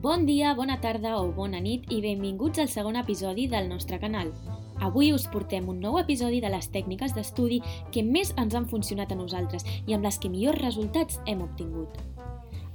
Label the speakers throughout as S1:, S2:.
S1: Bon dia, bona tarda o bona nit i benvinguts al segon episodi del nostre canal. Avui us portem un nou episodi de les tècniques d'estudi que més ens han funcionat a nosaltres i amb les que millors resultats hem obtingut.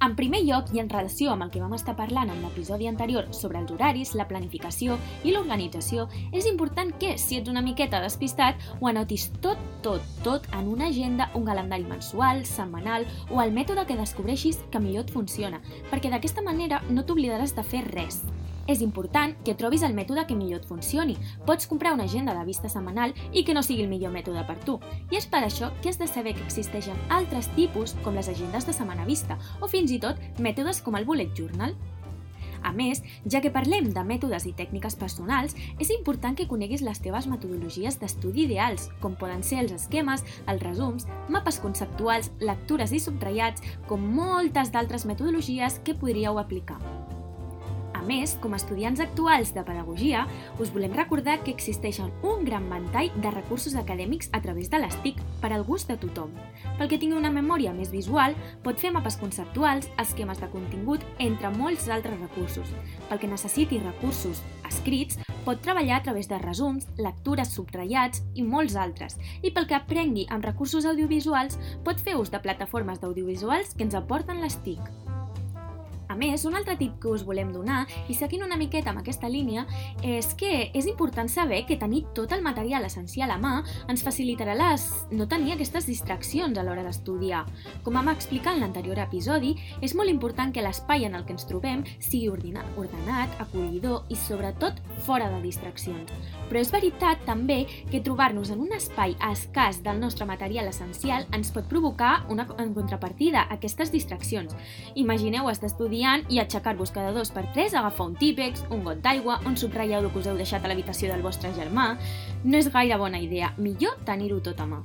S1: En primer lloc, i en relació amb el que vam estar parlant en l'episodi anterior sobre els horaris, la planificació i l'organització, és important que, si ets una miqueta despistat, ho anotis tot, tot, tot en una agenda, un calendari mensual, setmanal o el mètode que descobreixis que millor et funciona, perquè d'aquesta manera no t'oblidaràs de fer res. És important que trobis el mètode que millor et funcioni. Pots comprar una agenda de vista setmanal i que no sigui el millor mètode per tu. I és per això que has de saber que existeixen altres tipus, com les agendes de setmana vista, o fins i tot mètodes com el bullet journal. A més, ja que parlem de mètodes i tècniques personals, és important que coneguis les teves metodologies d'estudi ideals, com poden ser els esquemes, els resums, mapes conceptuals, lectures i subratllats, com moltes d'altres metodologies que podríeu aplicar més, com a estudiants actuals de pedagogia, us volem recordar que existeixen un gran ventall de recursos acadèmics a través de les TIC per al gust de tothom. Pel que tingui una memòria més visual, pot fer mapes conceptuals, esquemes de contingut, entre molts altres recursos. Pel que necessiti recursos escrits, pot treballar a través de resums, lectures subratllats i molts altres. I pel que aprengui amb recursos audiovisuals, pot fer ús de plataformes d'audiovisuals que ens aporten les TIC. A més, un altre tip que us volem donar, i seguint una miqueta amb aquesta línia, és que és important saber que tenir tot el material essencial a mà ens facilitarà les... no tenir aquestes distraccions a l'hora d'estudiar. Com vam explicar en l'anterior episodi, és molt important que l'espai en el que ens trobem sigui ordenat, acollidor i sobretot fora de distraccions. Però és veritat també que trobar-nos en un espai escàs del nostre material essencial ens pot provocar una en contrapartida, aquestes distraccions. Imagineu estar estudiant estudiant i aixecar-vos cada dos per tres, agafar un típex, un got d'aigua, un subratllador que us heu deixat a l'habitació del vostre germà... No és gaire bona idea, millor tenir-ho tot a mà.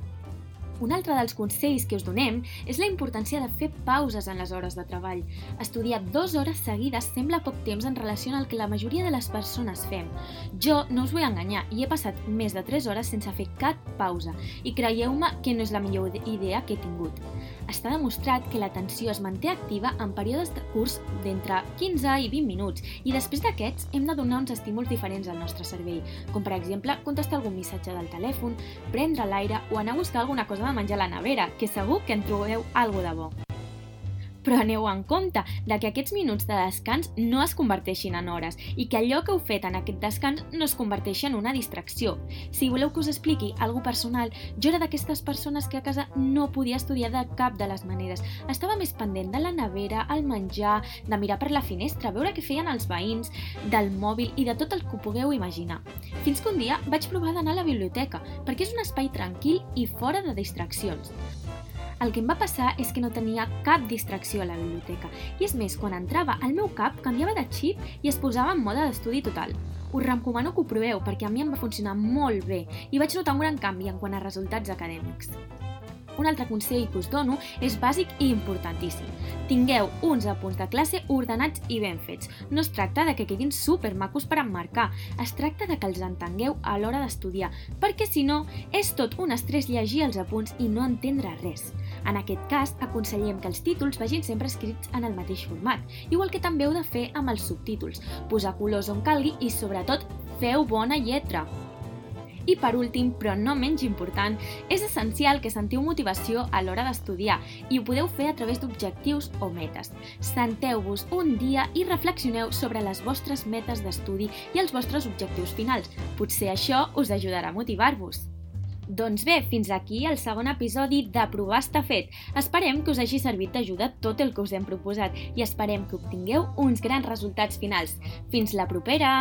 S1: Un altre dels consells que us donem és la importància de fer pauses en les hores de treball. Estudiar dues hores seguides sembla poc temps en relació al que la majoria de les persones fem. Jo no us vull enganyar i he passat més de 3 hores sense fer cap pausa i creieu-me que no és la millor idea que he tingut. Està demostrat que l'atenció es manté activa en períodes de curs d'entre 15 i 20 minuts. I després d'aquests hem de donar uns estímuls diferents al nostre cervell, com per exemple contestar algun missatge del telèfon, prendre l'aire o anar a buscar alguna cosa de menjar a la nevera, que segur que en trobeu alguna de bo però aneu en compte de que aquests minuts de descans no es converteixin en hores i que allò que heu fet en aquest descans no es converteixi en una distracció. Si voleu que us expliqui alguna personal, jo era d'aquestes persones que a casa no podia estudiar de cap de les maneres. Estava més pendent de la nevera, el menjar, de mirar per la finestra, veure què feien els veïns, del mòbil i de tot el que ho pugueu imaginar. Fins que un dia vaig provar d'anar a la biblioteca, perquè és un espai tranquil i fora de distraccions. El que em va passar és que no tenia cap distracció a la biblioteca i és més, quan entrava, el meu cap canviava de xip i es posava en mode d'estudi total. Us recomano que ho proveu perquè a mi em va funcionar molt bé i vaig notar un gran canvi en quant a resultats acadèmics. Un altre consell que us dono és bàsic i importantíssim. Tingueu uns apunts de classe ordenats i ben fets. No es tracta de que quedin super macos per emmarcar, es tracta de que els entengueu a l'hora d'estudiar, perquè si no, és tot un estrès llegir els apunts i no entendre res. En aquest cas, aconsellem que els títols vagin sempre escrits en el mateix format, igual que també heu de fer amb els subtítols, posar colors on calgui i, sobretot, feu bona lletra. I per últim, però no menys important, és essencial que sentiu motivació a l'hora d'estudiar i ho podeu fer a través d'objectius o metes. Senteu-vos un dia i reflexioneu sobre les vostres metes d'estudi i els vostres objectius finals. Potser això us ajudarà a motivar-vos. Doncs bé, fins aquí el segon episodi de Provar està fet. Esperem que us hagi servit d'ajuda tot el que us hem proposat i esperem que obtingueu uns grans resultats finals. Fins la propera!